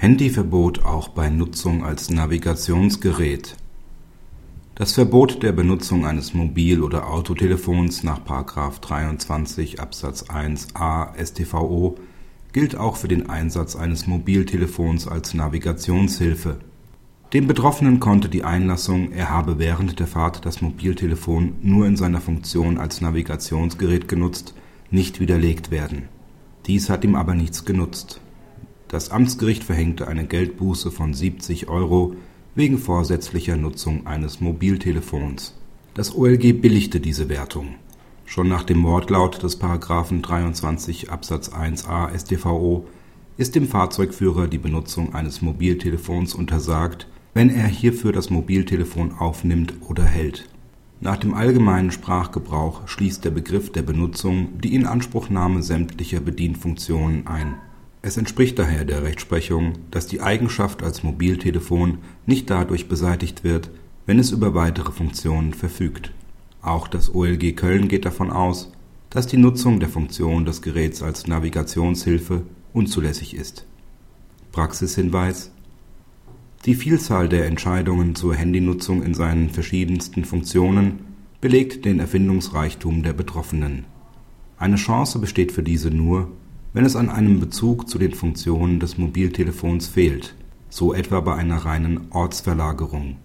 Handyverbot auch bei Nutzung als Navigationsgerät. Das Verbot der Benutzung eines Mobil oder Autotelefons nach § 23 Absatz 1 a StVO gilt auch für den Einsatz eines Mobiltelefons als Navigationshilfe. Dem Betroffenen konnte die Einlassung, er habe während der Fahrt das Mobiltelefon nur in seiner Funktion als Navigationsgerät genutzt, nicht widerlegt werden. Dies hat ihm aber nichts genutzt. Das Amtsgericht verhängte eine Geldbuße von 70 Euro wegen vorsätzlicher Nutzung eines Mobiltelefons. Das OLG billigte diese Wertung. Schon nach dem Wortlaut des § 23 Absatz 1a StVO ist dem Fahrzeugführer die Benutzung eines Mobiltelefons untersagt, wenn er hierfür das Mobiltelefon aufnimmt oder hält. Nach dem allgemeinen Sprachgebrauch schließt der Begriff der Benutzung die Inanspruchnahme sämtlicher Bedienfunktionen ein es entspricht daher der Rechtsprechung, dass die Eigenschaft als Mobiltelefon nicht dadurch beseitigt wird, wenn es über weitere Funktionen verfügt. Auch das OLG Köln geht davon aus, dass die Nutzung der Funktion des Geräts als Navigationshilfe unzulässig ist. Praxishinweis Die Vielzahl der Entscheidungen zur Handynutzung in seinen verschiedensten Funktionen belegt den Erfindungsreichtum der Betroffenen. Eine Chance besteht für diese nur wenn es an einem Bezug zu den Funktionen des Mobiltelefons fehlt, so etwa bei einer reinen Ortsverlagerung